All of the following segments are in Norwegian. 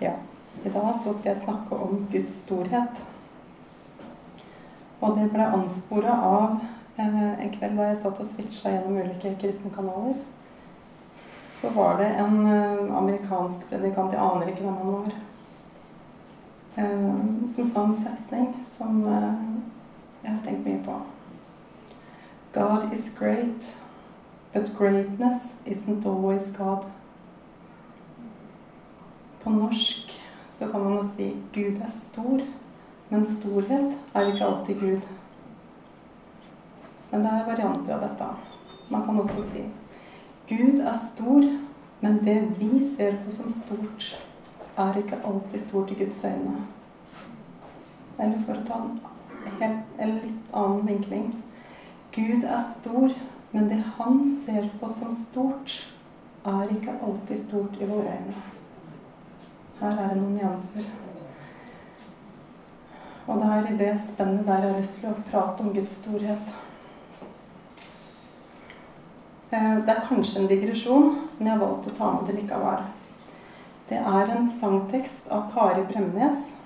Ja, i dag så skal jeg snakke om Guds storhet. Og det ble anspora av eh, en kveld da jeg satt og switcha gjennom ulike kristne kanaler. Så var det en eh, amerikansk predikant, jeg aner ikke hvem han var, eh, som sa en setning som eh, jeg har tenkt mye på. God is great, but greatness isn't always God. På norsk så kan man jo si 'Gud er stor', men storhet er ikke alltid Gud. Men det er varianter av dette. Man kan også si 'Gud er stor', men det vi ser på som stort, er ikke alltid stort i Guds øyne. Eller for å ta en helt, en litt annen vinkling Gud er stor, men det han ser på som stort, er ikke alltid stort i våre øyne. Her er det noen nyanser. Og det er i det spennet der jeg har lyst til å prate om Guds storhet. Eh, det er kanskje en digresjon, men jeg har valgt å ta med det likevel. Det er en sangtekst av Kari Bremnes.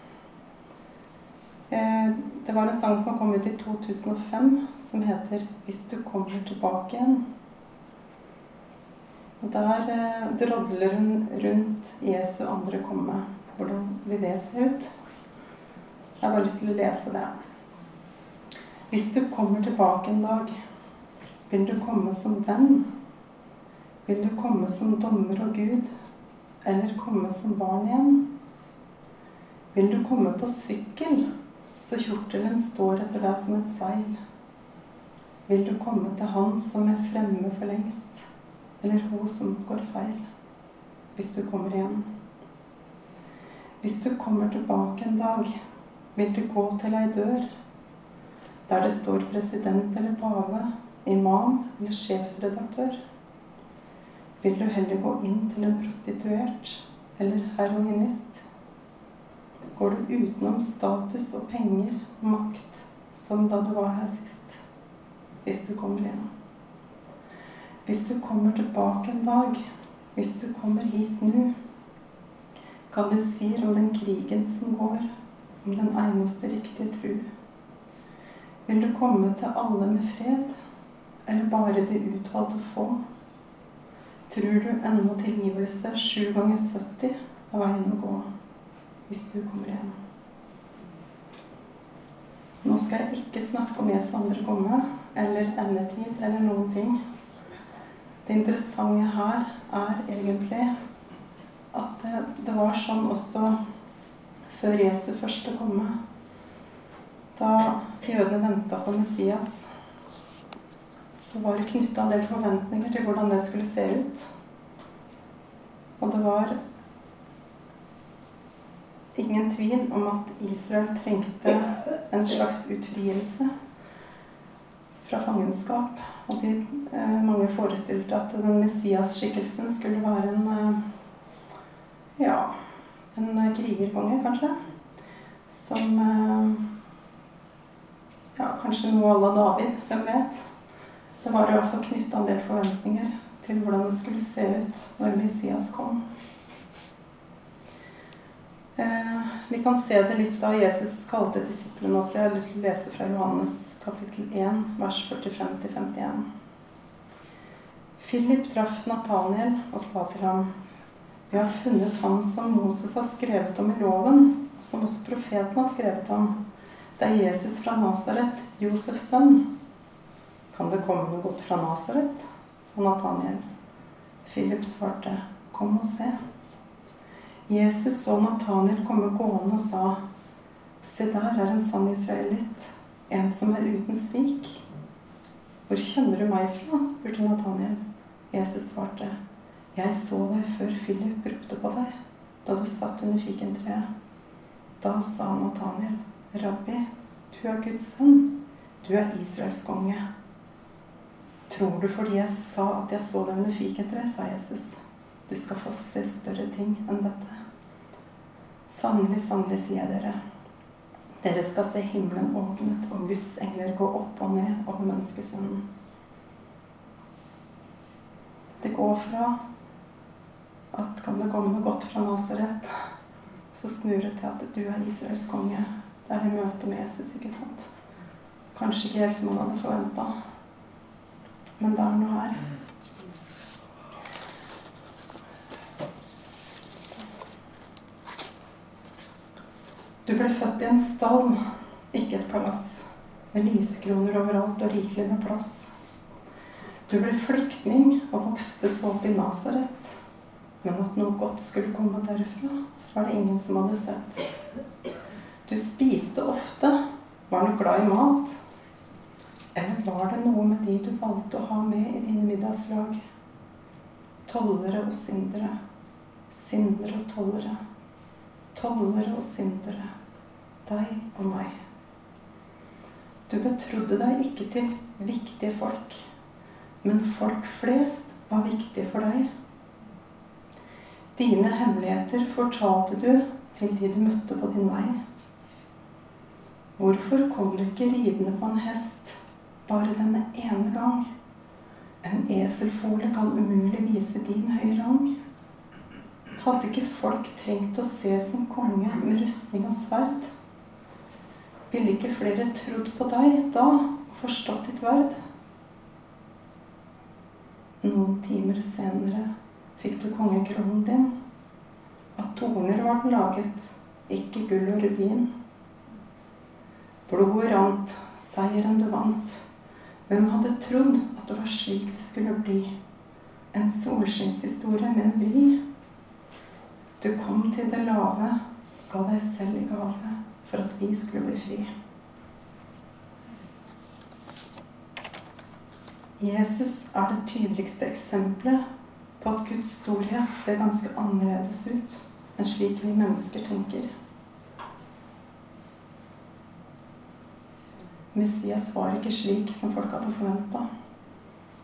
Eh, det var en sang som kom ut i 2005, som heter 'Hvis du kommer tilbake igjen'. Og Der eh, drodler hun rundt Jesu andre komme. Hvordan vil det se ut? Jeg har bare lyst til å lese det. Hvis du kommer tilbake en dag, vil du komme som venn? Vil du komme som dommer og Gud, eller komme som barn igjen? Vil du komme på sykkel, så kjortelen står etter deg som et seil? Vil du komme til Han som er fremme for lengst? Eller hun som går feil, hvis du kommer igjen. Hvis du kommer tilbake en dag, vil du gå til ei dør der det står president eller pave, imam eller sjefsredaktør. Vil du heller gå inn til en prostituert eller heroinist? Går du utenom status og penger og makt som da du var her sist, hvis du kommer igjen? Hvis du kommer tilbake en dag, hvis du kommer hit nå, kan du si om den krigen som går, om den eneste riktige tru. Vil du komme til alle med fred, eller bare de utvalgte få? Tror du ennå tilgivelse sju ganger 70 er veien å gå, hvis du kommer igjen? Nå skal jeg ikke snakke om Jesu andre komme, eller endetid, eller noen ting. Det interessante her er egentlig at det, det var sånn også før Jesu første komme. Da jødene venta på Messias, så var det knytta en del forventninger til hvordan det skulle se ut. Og det var ingen tvil om at Israel trengte en slags utfrielse fra fangenskap. Og de, eh, mange forestilte at den Messias-skikkelsen skulle være en eh, ja, en krigerkonge, kanskje. Som eh, ja, kanskje noe à la David. Hvem vet? Det var i hvert fall knytta en del forventninger til hvordan det skulle se ut når Messias kom. Eh, vi kan se det litt da Jesus kalte disiplene også. Jeg har lyst til å lese fra Johannes kapittel 1, vers 45-51. Philip traff Nathaniel og sa til ham, Vi har funnet ham som Moses har skrevet om i loven, som også profeten har skrevet om. Det er Jesus fra Nasaret, Josefs sønn. Kan det komme noe godt fra Nasaret? sa Nathaniel. Philip svarte, Kom og se. Jesus så Nathaniel komme gående og sa, Se der er en sann israelitt en som er uten svik. Hvor kjenner du meg fra? spurte Nathaniel. Jesus svarte. Jeg så deg før Philip ropte på deg, da du satt under fikentreet. Da sa Nathaniel, Rabbi, du er Guds sønn. Du er Israels konge. Tror du fordi jeg sa at jeg så deg under fikentreet, sa Jesus. Du skal få se større ting enn dette. Sannelig, sannelig, sier jeg dere. Dere skal se himmelen åpnet og Guds engler gå opp og ned over menneskesønnen. Det går fra at kan det komme noe godt fra Nasaret, så snur det til at du er Israels konge. Det er det møtet med Jesus, ikke sant? Kanskje ikke helt som han hadde forventa, men det er noe her. Du ble født i en stall, ikke et palass, med lysekroner overalt og rikelig med plass. Du ble flyktning og vokste så opp i Nasaret. Men at noe godt skulle komme derfra, var det ingen som hadde sett. Du spiste ofte, var nok glad i mat. Eller var det noe med de du valgte å ha med i dine middagslag? Tollere og syndere, syndere og tollere. Tollere og syndere, deg og meg. Du betrodde deg ikke til viktige folk, men folk flest var viktige for deg. Dine hemmeligheter fortalte du til de du møtte på din vei. Hvorfor kom du ikke ridende på en hest bare denne ene gang? En eselfole kan umulig vise din høye rang. Hadde ikke folk trengt å se sin konge med rustning og sverd? Ville ikke flere trodd på deg da og forstått ditt verd? Noen timer senere fikk du kongekronen din. Av torner var den laget, ikke gull og rubin. Blodet rant, seieren du vant. Hvem hadde trodd at det var slik det skulle bli? En solskinnshistorie med en vri. Du kom til det lave, ga deg selv i gave for at vi skulle bli fri. Jesus er det tydeligste eksempelet på at Guds storhet ser ganske annerledes ut enn slik vi mennesker tenker. Messias var ikke slik som folk hadde forventa.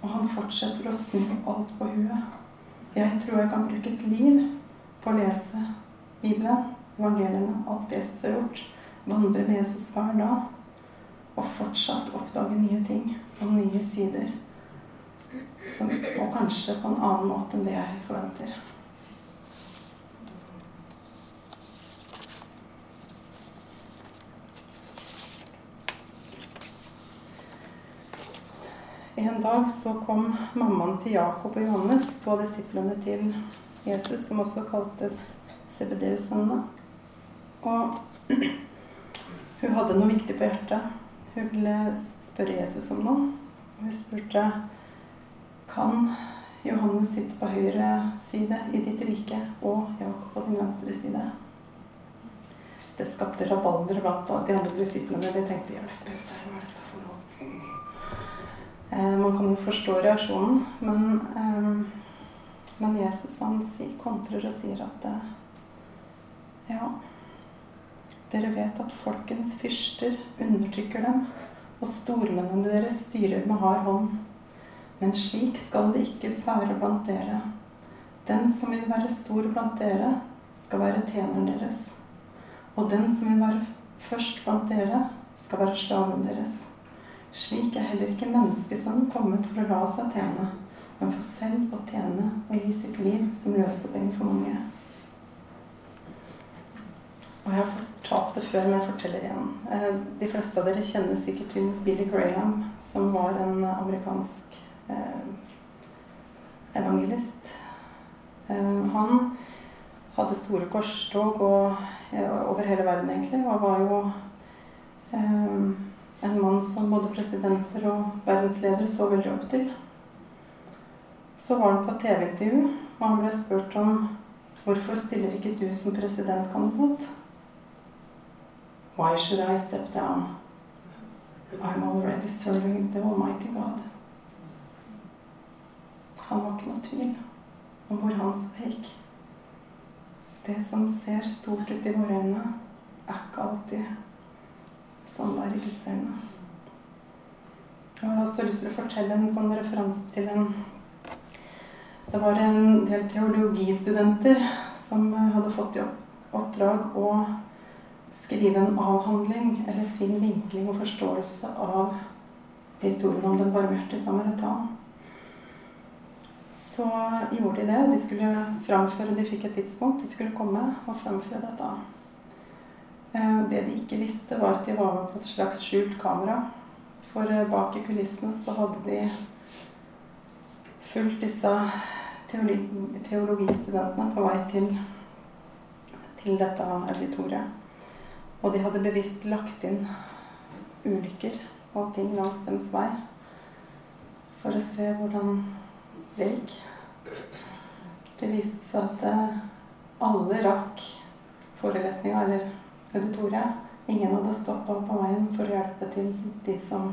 Og han fortsetter å snu alt på huet. Jeg tror jeg kan bruke et liv å lese Bibelen, evangeliene, alt Jesus har gjort. Vandre med Jesus hver dag. Og fortsatt oppdage nye ting og nye sider som, og kanskje på en annen måte enn det jeg forventer. En dag så kom mammaen til Jakob og Johannes, to av disiplene til Jesus, som også kaltes Sebedeus-sønnene. Og hun hadde noe viktig på hjertet. Hun ville spørre Jesus om noe. Hun spurte kan Johannes sitte på høyre side i ditt rike og Jakob på din venstre side. Det skapte rabalder blant de andre disiplene. De tenkte hjelpe seg, hva er dette for noe? Eh, man kan jo forstå reaksjonen, men, eh, men Jesus han kontrer og sier at eh, ja, dere vet at folkens fyrster undertrykker dem, og stormennene deres styrer med hard hånd. Men slik skal det ikke være blant dere. Den som vil være stor blant dere, skal være tjeneren deres. Og den som vil være først blant dere, skal være slaven deres. Slik er heller ikke menneskesønnen kommet for å la seg tjene, men for selv å tjene og gi sitt liv som løsepenger for mange. Og jeg har fortalt det før, men jeg forteller igjen. Eh, de fleste av dere kjenner sikkert til Billy Graham, som var en amerikansk Eh, evangelist. Eh, han hadde store korstog over hele verden, egentlig, og var jo en mann som både presidenter og verdensledere så veldig opp til. Så var han på TV-intervju, og han ble spurt om hvorfor stiller ikke du som presidentkandidat? Why should I step down? I'm already serving the Almighty God. Han var ikke noe tvil om hvor hans vei gikk. Det som ser stort ut i våre øyne, er ikke alltid sånn det er i Guds øyne. Jeg har også lyst til å fortelle en sånn referanse til en Det var en del teologistudenter som hadde fått i oppdrag å skrive en avhandling, eller sin vinkling og forståelse av historien om den barmhjertige samaritan så gjorde de det. De skulle framføre, de fikk et tidspunkt, de skulle komme og framføre dette. Eh, det de ikke visste, var at de var med på et slags skjult kamera. For eh, bak i kulissene så hadde de fulgt disse teologi teologistudentene på vei til, til dette auditoriet. Og de hadde bevisst lagt inn ulykker og ting langs deres vei for å se hvordan det gikk. Det viste seg at eh, alle rakk forelesninga eller auditoriet. Ingen hadde stoppa på veien for å hjelpe til de som,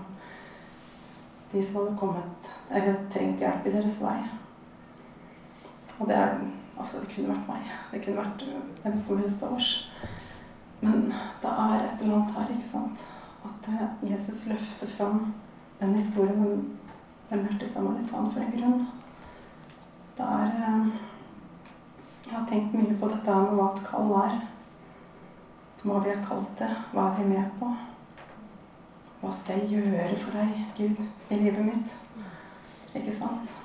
de som hadde kommet eller trengt hjelp i deres vei. Og det Altså, det kunne vært meg. Det kunne vært hvem som helst av oss. Men det er et eller annet her, ikke sant? At eh, Jesus løfter fram den historien om barmhjertig samaritan for en grunn. Det er eh, Jeg har tenkt mye på dette med hva et kall er. Hva vi har kalt det. Hva er vi med på? Hva skal jeg gjøre for deg, Gud, i livet mitt? Ikke sant?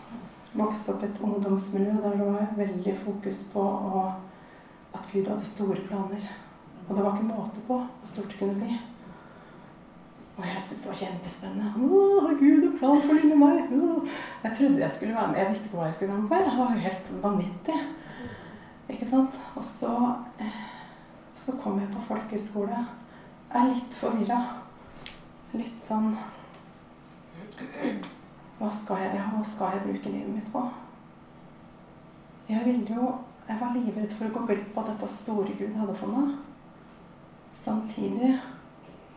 vokste opp i et ungdomsmiljø der det var veldig fokus på å, at Gud hadde store planer. Og det var ikke måte på hvor stort det kunne bli. Og jeg syntes det var kjempespennende. Å, Gud en plan for lille meg? Jeg trodde jeg skulle være med. Jeg visste ikke hva jeg skulle være med på. Jeg var helt vanvittig. Ikke sant? Og så, eh, så kom jeg på folkehøyskole. Jeg er litt forvirra. Litt sånn hva skal, jeg, hva skal jeg bruke livet mitt på? Jeg ville jo Jeg var livredd for å gå glipp av dette store Gud hadde for meg. Samtidig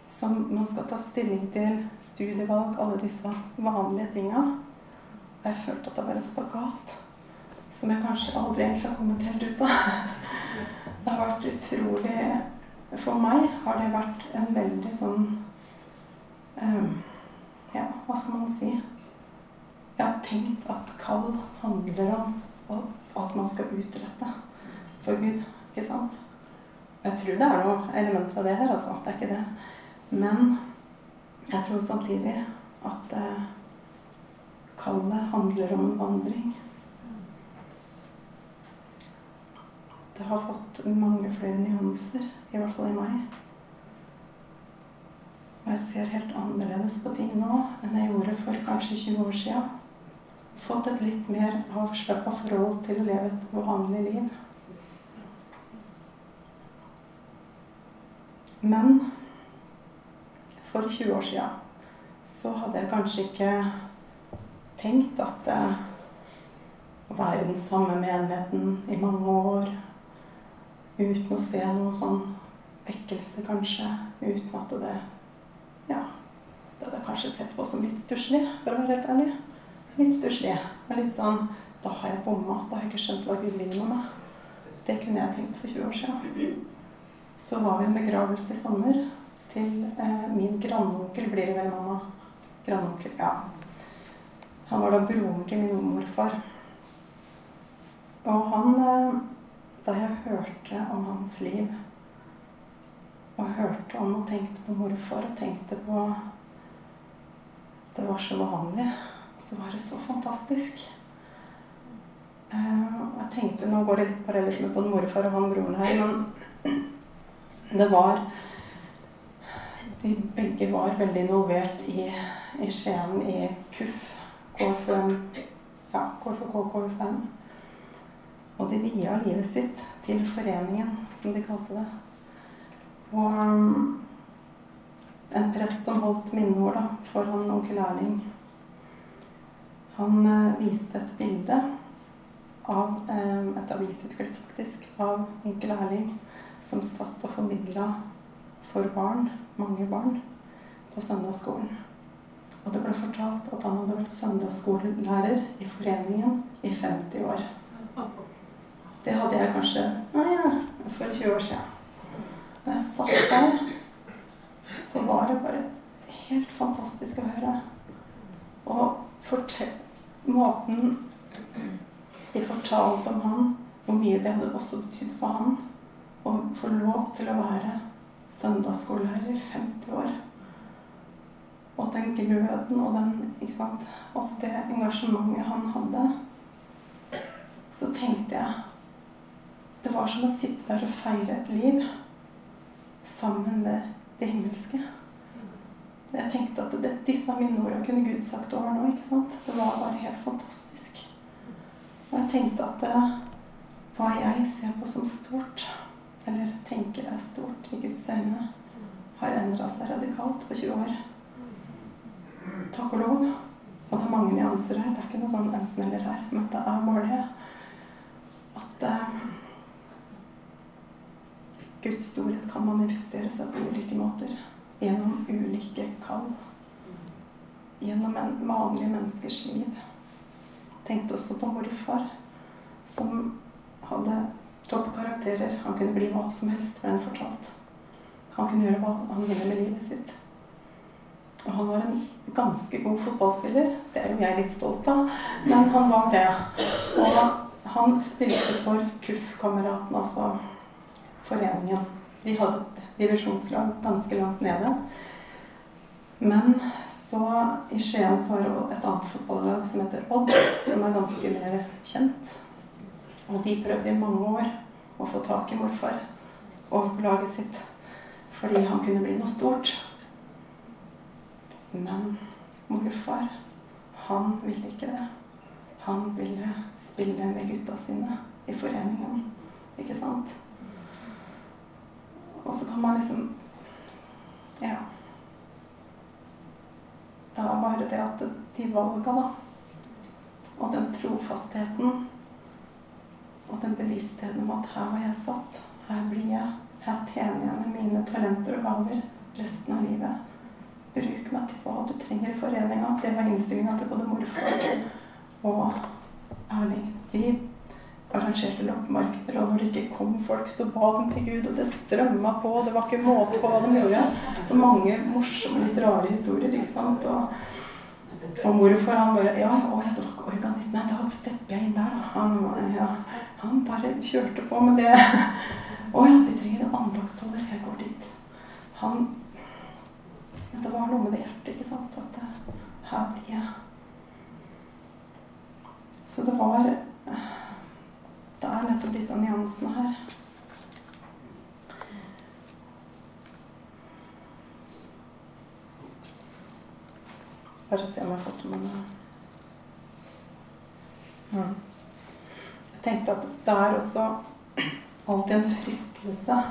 som man skal ta stilling til studievalg, alle disse vanlige tinga. Jeg følte at det var en spagat som jeg kanskje aldri egentlig har kommet helt ut av. Det har vært utrolig For meg har det vært en veldig sånn um, Ja, hva skal man si? Jeg har tenkt at kall handler om alt man skal utrette for Gud. Ikke sant? Jeg tror det er noe elementer av det her, altså. Det er ikke det. Men jeg tror samtidig at uh, kallet handler om en vandring. Det har fått mange flere nyanser, i hvert fall i meg. Og jeg ser helt annerledes på ting nå enn jeg gjorde for kanskje 20 år sia fått et litt mer avslappa forhold til å leve et vanlig liv. Men for 20 år sia så hadde jeg kanskje ikke tenkt at eh, å være i den samme menigheten i mange år uten å se noen sånn vekkelse, kanskje, uten at det Ja, det hadde jeg kanskje sett på som litt stusslig, for å være helt ærlig litt stusslig. Litt sånn Da har jeg bomma. Da har jeg ikke skjønt hva Gud vil med meg. Det kunne jeg tenkt for 20 år siden. Så var vi i en begravelse i sommer til eh, min grandonkel, blir det vel, mamma? Grandonkel, ja. Han var da broren til min morfar. Og han eh, Da jeg hørte om hans liv, og hørte om og tenkte på morfar, og tenkte på Det var så vanlig så var det så fantastisk. Uh, jeg tenkte, Nå går det litt parallelt med både morfar og han broren her, men det var De begge var veldig involvert i, i Skien, i KUF, KFUM, ja, KFK, KFUM. Og de via livet sitt til foreningen, som de kalte det. Og um, en prest som holdt minneord da, foran onkel Erling han eh, viste et bilde av eh, et avisutklipp, faktisk, av onkel Erling som satt og formidla for barn, mange barn, på søndagsskolen. Og det ble fortalt at han hadde vært søndagsskolelærer i foreningen i 50 år. Det hadde jeg kanskje Nei, ja, for 20 år siden. Da jeg satt der, så var det bare helt fantastisk å høre. Og måten de fortalte om han, hvor mye det hadde også betydd for han å få lov til å være søndagsskolelærer i 50 år. Og den gløden og den, ikke sant, alt det engasjementet han hadde. Så tenkte jeg Det var som å sitte der og feire et liv. sammen med det himmelske. Jeg tenkte at det, disse mine ordene kunne Gud sagt over nå. ikke sant? Det var bare helt fantastisk. Og jeg tenkte at det, hva jeg ser på som stort, eller tenker er stort i Guds øyne, har endra seg radikalt på 20 år. Takk og lov. Og det er mange nyanser her. Det er ikke noe sånn enten-eller her. Men det er bare det at eh, Guds storhet kan manifestere seg på ulike måter. Gjennom ulike kall. Gjennom en vanlig menneskers liv. Tenkte også på morfar, som hadde toppkarakterer. Han kunne bli hva som helst, ble han fortalt. Han kunne gjøre hva han ville med livet sitt. Og han var en ganske god fotballspiller. Det er jo jeg litt stolt av, men han var det. Og han spilte for KUF-kameraten, altså foreningen. De hadde et divisjonslag ganske langt nede. Men så i Skien så har et annet fotballag som heter Odd, som er ganske mer kjent. Og de prøvde i mange år å få tak i morfar og laget sitt fordi han kunne bli noe stort. Men morfar, han ville ikke det. Han ville spille med gutta sine i foreningen. Ikke sant? Og så kan man liksom Ja. Det er bare det at de valga, da, og den trofastheten og den bevisstheten om at her var jeg satt, her blir jeg, her tjener jeg med mine talenter og gaver resten av livet. Bruk meg til hva du trenger i foreninga. Det var innstillinga til både morfar og Erling. De arrangerte loppemarkeder, og når det ikke kom folk, så ba de til Gud, og det strømma på. Det var ikke måte på hva de gjorde. Og mange morsomme, litt rare historier, ikke sant. Og, og morfar han bare Ja, å, jeg var ikke organist. Nei, da stepper jeg inn der, da. Han, ja, han bare kjørte på med det. Å ja, de trenger en andagsholder. Jeg går dit. Han det var noe med det hjertet, ikke sant. At her blir jeg. Så det var Det er nettopp disse nyansene her. Bare se om jeg får til noe mm. Jeg tenkte at det er også alltid en fristelse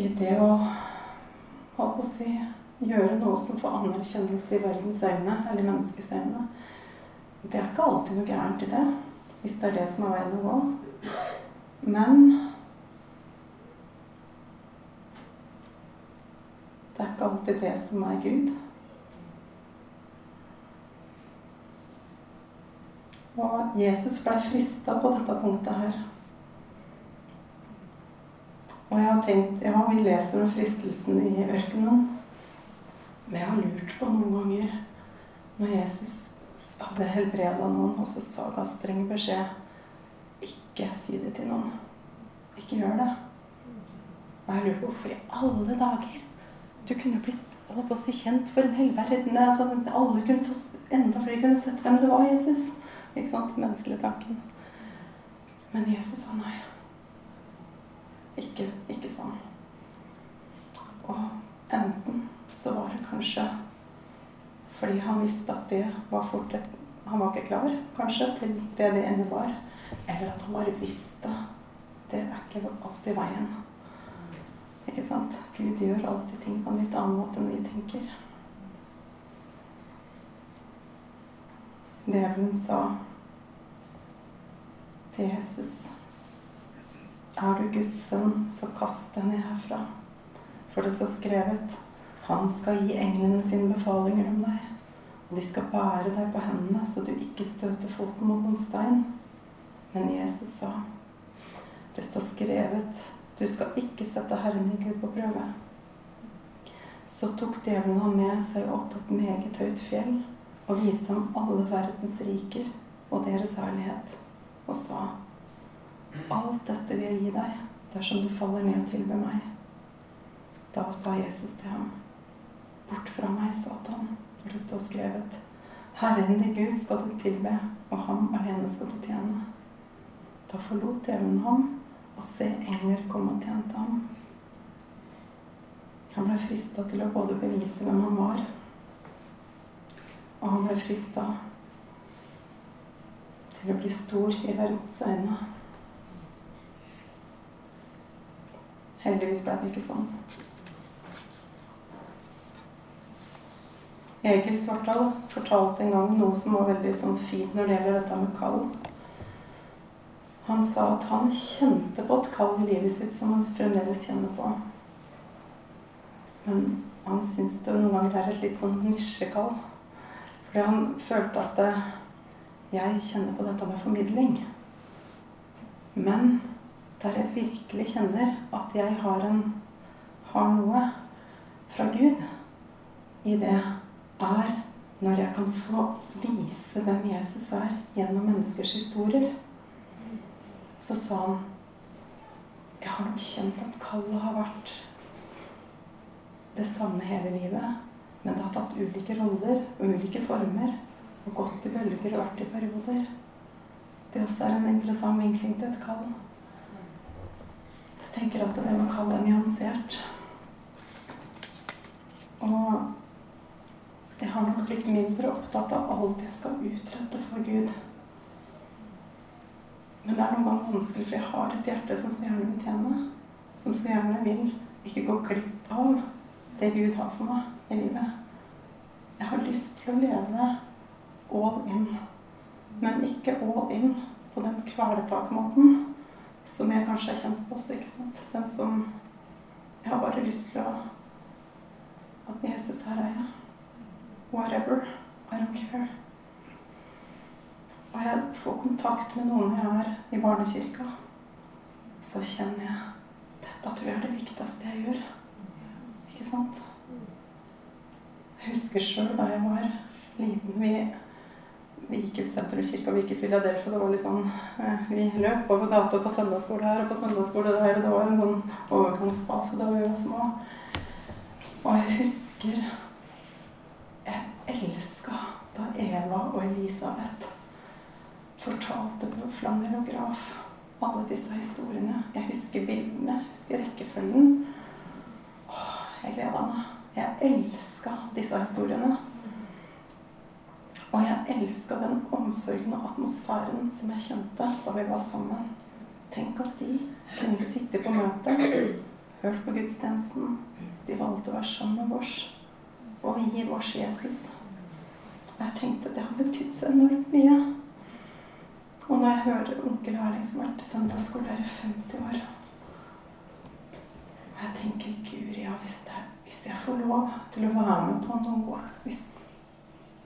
i det å holdt på å si, gjøre noe som får anerkjennelse i verdens øyne, eller menneskets øyne. Det er ikke alltid noe gærent i det, hvis det er det som er veien å gå. Men det er ikke alltid det som er Gud. Og Jesus ble frista på dette punktet her. Og jeg har tenkt Ja, vi leser om fristelsen i ørkenen. Men jeg har lurt på noen ganger når Jesus hadde helbreda noen, og så sa ga streng beskjed Ikke si det til noen. Ikke gjør det. Og jeg lurer på hvorfor i alle dager Du kunne blitt å si kjent for en hel verden. Altså, alle kunne få, enda flere kunne sett hvem du var, Jesus. Ikke sant? Menneskelig tanken. Men Jesus sa nei. Ikke, ikke sånn. Og enten så var det kanskje fordi han visste at det var fort et Han var ikke klar, kanskje, til det det innebar. Eller at han bare visste det er ikke alltid veien. Ikke sant? Gud gjør alltid ting på en litt annen måte enn vi tenker. Djevelen sa til Jesus er du Guds sønn, så kast deg ned herfra. For det står skrevet Han skal gi englene sine befalinger om deg. Og de skal bære deg på hendene, så du ikke støter foten mot noen stein. Men Jesus sa Det står skrevet Du skal ikke sette Herren din Gud på prøve. Så tok djevelen ham med seg opp på et meget høyt fjell og viste ham alle verdens riker og deres herlighet, og sa Alt dette vil jeg gi deg dersom du faller ned og tilber meg. Da sa Jesus til ham, Bort fra meg, Satan, for det står skrevet, Herren din Gud skal du tilbe, og ham alene skal du tjene. Da forlot djevelen ham, og se engler kom og tjente ham. Han ble frista til å både bevise hvem han var, og han ble frista til å bli stor i verdens øyne. Heldigvis ble det ikke sånn. Egil Svartdal fortalte en gang noe som var veldig sånn fint når det gjelder dette med kall. Han sa at han kjente på et kall i livet sitt som han fremdeles kjenner på. Men han syns det noen ganger er et litt sånn nisjekall. Fordi han følte at det, jeg kjenner på dette med formidling. Men der jeg virkelig kjenner at jeg har, en, har noe fra Gud i det er når jeg kan få vise hvem Jesus er gjennom menneskers historier. Så sa han Jeg har nok kjent at kallet har vært det samme hele livet, men det har tatt ulike roller og ulike former. Og gått i bølger og vært i perioder. Det også er en interessant vinkling til et kall. Jeg tenker at det med kall er nyansert. Og jeg har nok blitt mindre opptatt av alt jeg skal utrette for Gud. Men det er noen ganger vanskelig, for jeg har et hjerte som så gjerne vil tjene. Som så gjerne vil ikke gå glipp av det Gud har for meg i livet. Jeg har lyst til å leve all in, men ikke all in på den kvelertakmåten som jeg kanskje har kjent på også. ikke sant? Den som Jeg har bare lyst til å At Jesus, her er jeg. Whatever. I don't care. Og jeg får kontakt med noen jeg er i barnekirka, så kjenner jeg dette tror jeg er det viktigste jeg gjør. Ikke sant? Jeg husker sjøl da jeg var liten Vi, vi gikk i sentrumskirka, vi gikk i Philadelphia. Det var litt sånn eh, Vi løp over gata på søndagsskole her og på søndagsskole der. Det var en sånn overgangsfase da vi var små. Og jeg husker Eva og Elisabeth fortalte på flanellograf alle disse historiene. Jeg husker bildene, jeg husker rekkefølgen. Åh, jeg gleda meg. Jeg elska disse historiene. Og jeg elska den omsorgen og atmosfæren som jeg kjente da vi var sammen. Tenk at de kunne sitte på møte, hørt på gudstjenesten. De valgte å være sammen med oss og gi oss Jesus. Og jeg tenkte det har betydd så enormt mye. Og når jeg hører onkel Erling som har vært søndagsskolelærer i 50 år Og jeg tenker guri, ja, hvis, det, hvis jeg får lov til å være med på noe Hvis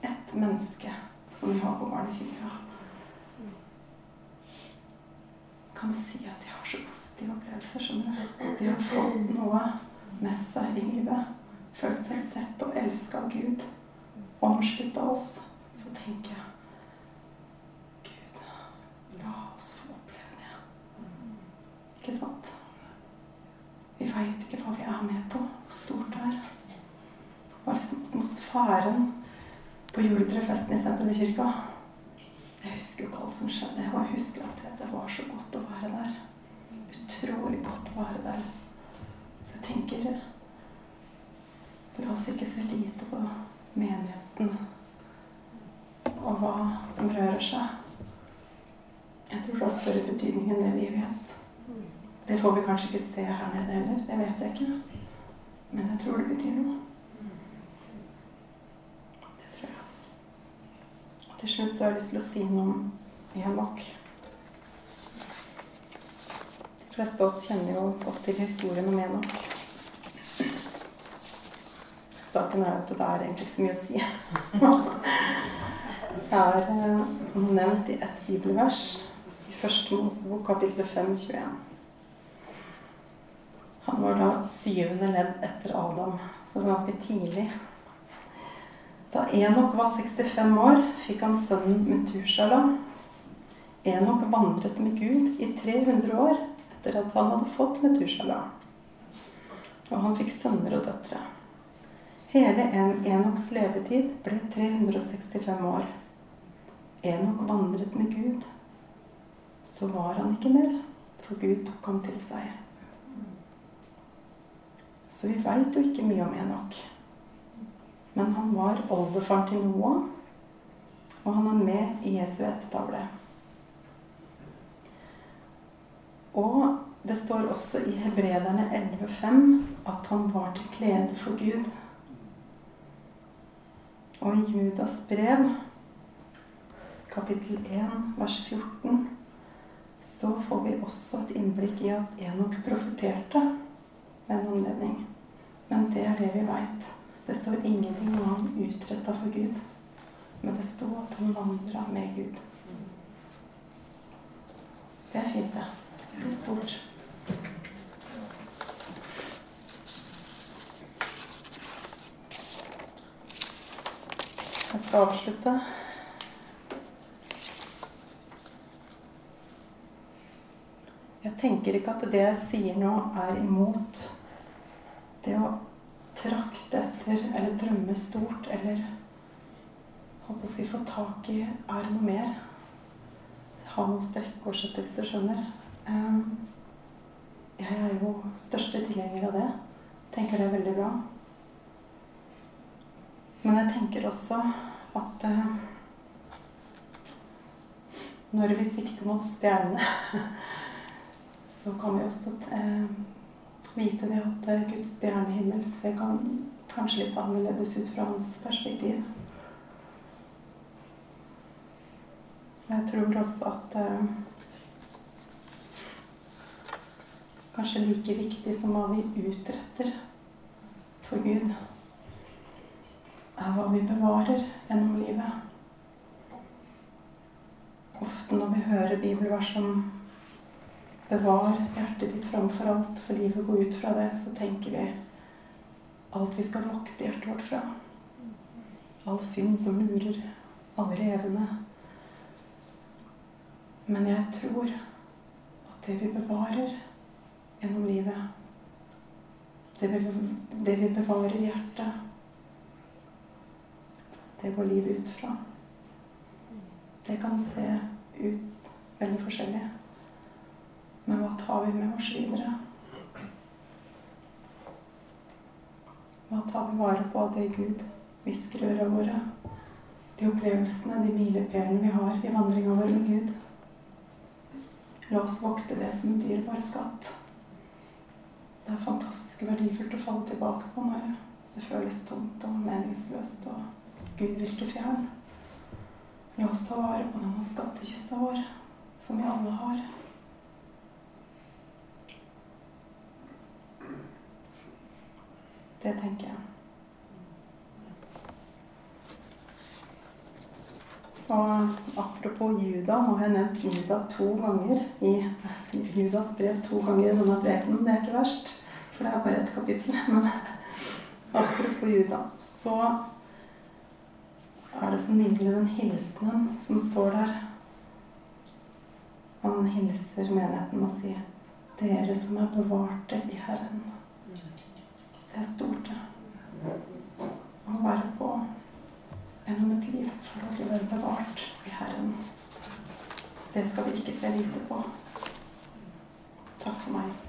et menneske som vi har på barnekirka, kan si at de har så positive opplevelser, skjønner du. At de har fått noe med seg i livet. Følt seg sett og elska av Gud omslutta oss, så tenker jeg Gud, la oss få oppleve det. Ikke sant? Vi veit ikke hva vi er med på, hvor stort det er. Bare liksom atmosfæren på juletrefesten i Senterkirka. Jeg husker jo ikke alt som skjedde. jeg jeg husker at det var så godt å være der. Utrolig godt å være der. Så jeg tenker La oss ikke se lite på menigheten og hva som rører seg. Jeg tror det har større betydning enn det vi vet. Det vi kanskje ikke se her nede heller. Det vet jeg ikke. Men jeg tror det betyr noe. Det tror jeg. Til slutt så har jeg lyst til å si noe om Enok. De fleste av oss kjenner jo godt til historien om Enok saken er at det er egentlig ikke så mye å si. Det er eh, nevnt i ett bibelvers i første Mosebok kapittel 5, 21. Han var da syvende ledd etter Adam, så ganske tidlig. Da Enok var 65 år, fikk han sønnen Metushalam. Enok vandret med Gud i 300 år etter at han hadde fått Metushalam. Og han fikk sønner og døtre. Hele Enoks levetid ble 365 år. Enok vandret med Gud. Så var han ikke mer, for Gud tok ham til seg. Så vi veit jo ikke mye om Enok. Men han var oldefaren til Noah, og han er med i Jesu ettertavle. Og det står også i Hebrederne 11,5 at han var til glede for Gud. Og i Judas brev, kapittel 1, vers 14, så får vi også et innblikk i at Enok profeterte ved en anledning. Men det er det vi veit. Det står ingenting om han utretta for Gud. Men det står at han vandra med Gud. Det er fint, det. Det er stort. Jeg skal avslutte. Jeg tenker ikke at det jeg sier nå, er imot det å trakte etter eller drømme stort eller håper å si få tak i er noe mer. Ha noen strekkorsett, hvis du skjønner. Ehm, jeg er jo største tilhenger av det. Tenker det er veldig bra. Men jeg tenker også at eh, når vi sikter mot stjernene, så kan vi også eh, vite det at eh, Guds stjernehimmel kan, kanskje litt annerledes ut fra hans perspektiv. Jeg tror også at eh, kanskje like viktig som hva vi utretter for Gud, er hva vi bevarer gjennom livet. Ofte når vi hører bibelvers som 'bevar hjertet ditt framfor alt, for livet går ut fra det', så tenker vi alt vi skal vokte hjertet vårt fra. All synd som lurer, alle revene. Men jeg tror at det vi bevarer gjennom livet, det vi, det vi bevarer i hjertet, det går livet ut fra. Det kan se ut veldig forskjellig. Men hva tar vi med oss videre? Hva tar vi vare på av det Gud hvisker i ørene våre? De opplevelsene, de milepælene vi har i vandringa vår med Gud. La oss vokte det som dyrebar skatt. Det er fantastisk verdifullt å falle tilbake på når det føles tomt og meningsløst og Gud virker fjern. La oss ta vare på denne skattkista vår, som vi alle har. Det tenker jeg. Og apropos Juda, nå har jeg nevnt Juda to ganger i Judas brev to ganger i denne prekenen. Det er ikke verst, for det er bare ett kapittel. Men apropos Juda, så er det så nydelig den hilsenen som står der. Han hilser menigheten med å si 'Dere som er bevarte i Herren'. Det er stort, det. Å være på gjennom et liv for å være bevart i Herren. Det skal vi ikke se lite på. Takk for meg.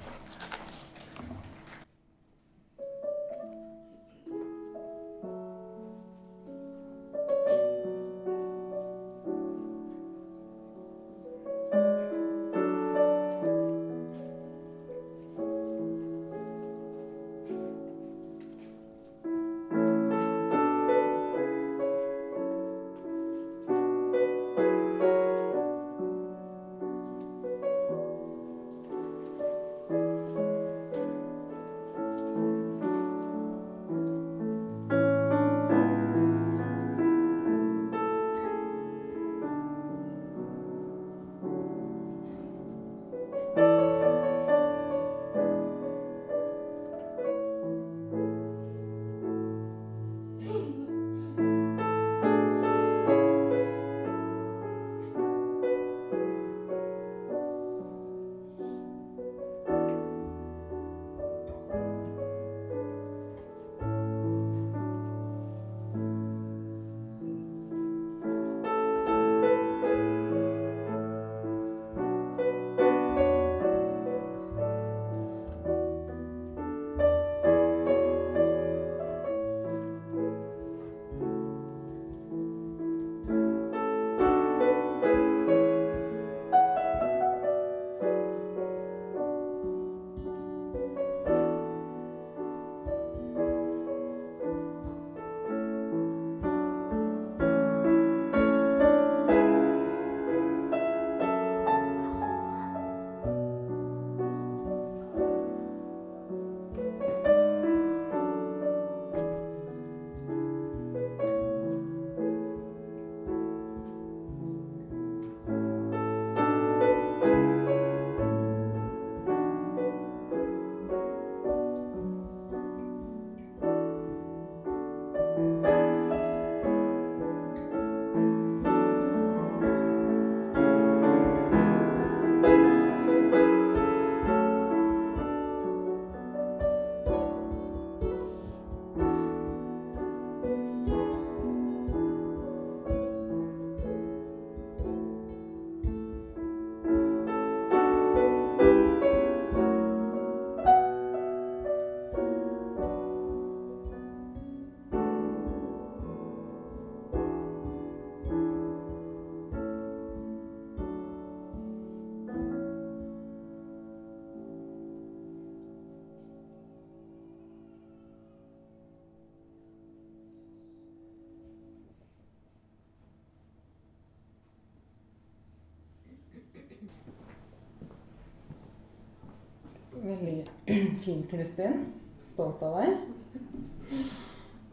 Veldig fint, Kristin. Stolt av deg.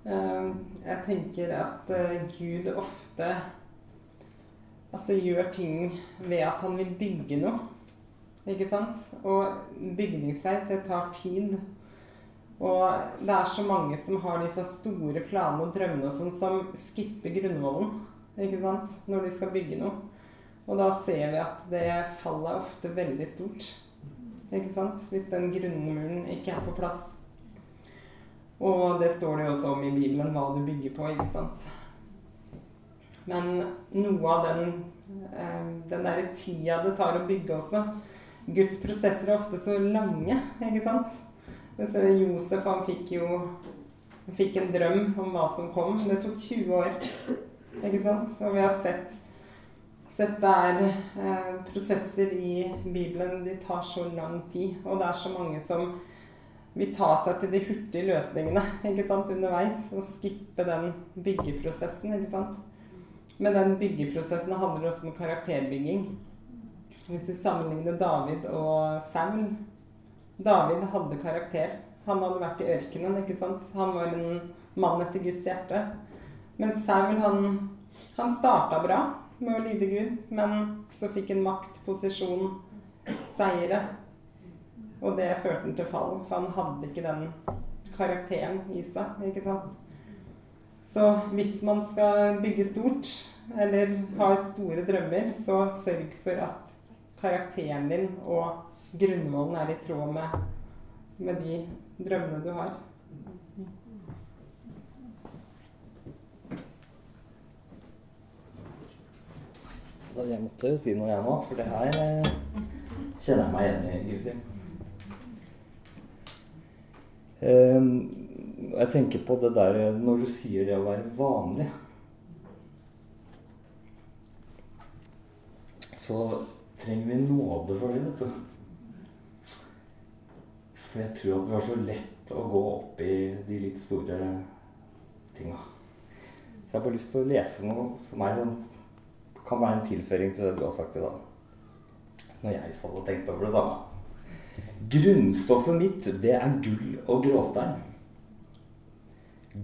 Eh, jeg tenker at eh, Gud ofte altså, gjør ting ved at han vil bygge noe. Ikke sant? Og bygningsverk, det tar tid. Og det er så mange som har disse store planene og drømmene og sånn, som skipper grunnvollen ikke sant? når de skal bygge noe. Og da ser vi at det fallet er ofte veldig stort. Ikke sant? Hvis den grunnmuren ikke er på plass. Og det står det jo også om i Bibelen hva du bygger på, ikke sant. Men noe av den, eh, den derre tida det tar å bygge også Guds prosesser er ofte så lange, ikke sant. Josef han fikk jo han fikk en drøm om hva som kom. Det tok 20 år. Ikke sant? Og vi har sett, sett der eh, prosesser i Bibelen de tar så lang tid. Og det er så mange som vil ta seg til de hurtige løsningene ikke sant, underveis. Og skippe den byggeprosessen. ikke sant? Men den byggeprosessen handler også om karakterbygging. Hvis vi sammenligner David og Saul David hadde karakter. Han hadde vært i ørkenen. ikke sant? Han var en mann etter Guds hjerte. Men Saul han, han starta bra med å lyde Gud, men så fikk han makt, posisjon, seire. Og det førte han til fall, for han hadde ikke den karakteren i seg. ikke sant? Så hvis man skal bygge stort, eller ha store drømmer, så sørg for at karakteren din og grunnvollen er i tråd med, med de drømmene du har. Jeg måtte jo si noe, jeg nå, for det her eh, kjenner jeg meg igjen i, Kristin. Um, jeg tenker på det der når du sier det å være vanlig. Så trenger vi nåde for det, vet du. For jeg tror at vi har så lett å gå opp i de litt store tinga. Så jeg har bare lyst til å lese noe som er sånn kan være en tilføring til det du har sagt i dag. Når jeg satt og tenkte over det samme. Grunnstoffet mitt, det er gull og gråstein.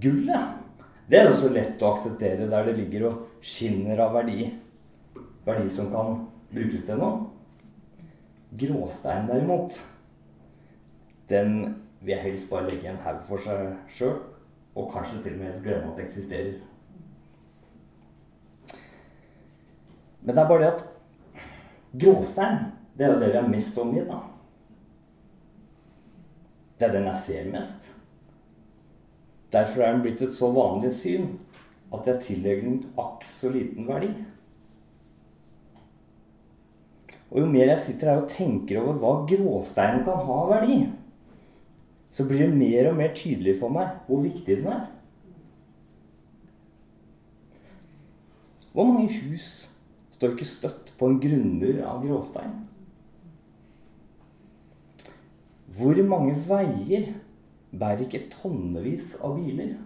Gullet, det er også lett å akseptere der det ligger og skinner av verdi. Verdi som kan brukes til noe. Gråstein derimot, den vil jeg helst bare legge en haug for seg sjøl. Og kanskje til og med glemme at det eksisterer. Men det er bare det at gråstein, det er jo det vi er mest omgitt av. Det er den jeg ser mest. Derfor er den blitt et så vanlig syn at jeg tillegger den akk så liten verdi. Og jo mer jeg sitter her og tenker over hva gråsteinen kan ha verdi, så blir det mer og mer tydelig for meg hvor viktig den er. Hvor mange hus står ikke støtt på en grunnmur av gråstein. Hvor mange veier bærer ikke tonnevis av biler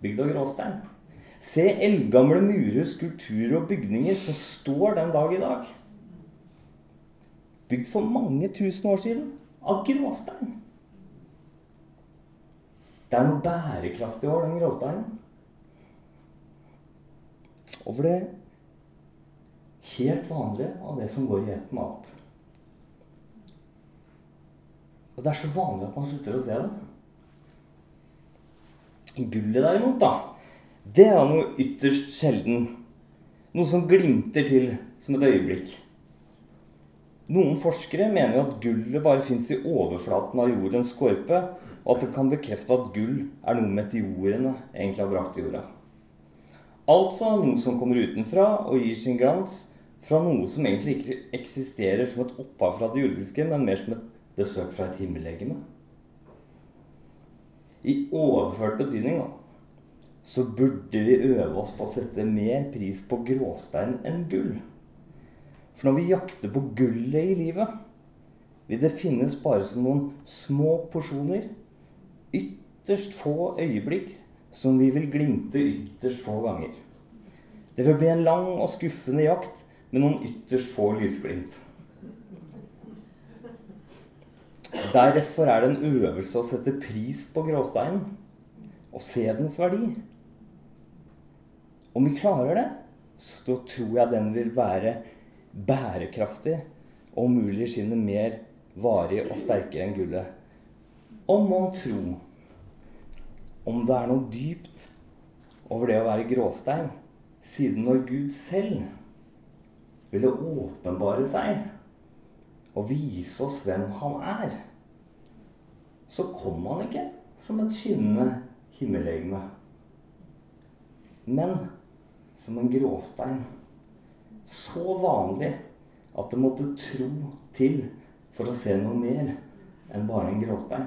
bygd av gråstein? Se eldgamle murer, skulpturer og bygninger som står den dag i dag. Bygd for mange tusen år siden av gråstein. Det er noe bærekraftig over den gråsteinen. Over det helt vanlig av det som går i ett mat. Og det er så vanlig at man slutter å se det. Gullet derimot, da, det er noe ytterst sjelden. Noe som glimter til som et øyeblikk. Noen forskere mener jo at gullet bare fins i overflaten av jordens skorpe, og at det kan bekrefte at gull er noe meteorene egentlig har brakt til jorda. Altså noe som kommer utenfra og gir sin glans, fra noe som egentlig ikke eksisterer som et opphav fra det jordiske, men mer som et besøk fra et himmellegeme. I overført betydning, da, så burde vi øve oss på å sette mer pris på gråstein enn gull. For når vi jakter på gullet i livet, vil det finnes bare som noen små porsjoner, ytterst få øyeblikk, som vi vil glimte ytterst få ganger. Det vil bli en lang og skuffende jakt med noen ytterst få lysglimt. Derfor er det en øvelse å sette pris på gråsteinen og se dens verdi. Om vi klarer det, så tror jeg den vil være bærekraftig og om mulig skinne mer varig og sterkere enn gullet. Om man tror om det er noe dypt over det å være gråstein, siden når Gud selv ville åpenbare seg og vise oss hvem han er, så kom han ikke som et skinnende himmellegeme, men som en gråstein. Så vanlig at det måtte tro til for å se noe mer enn bare en gråstein.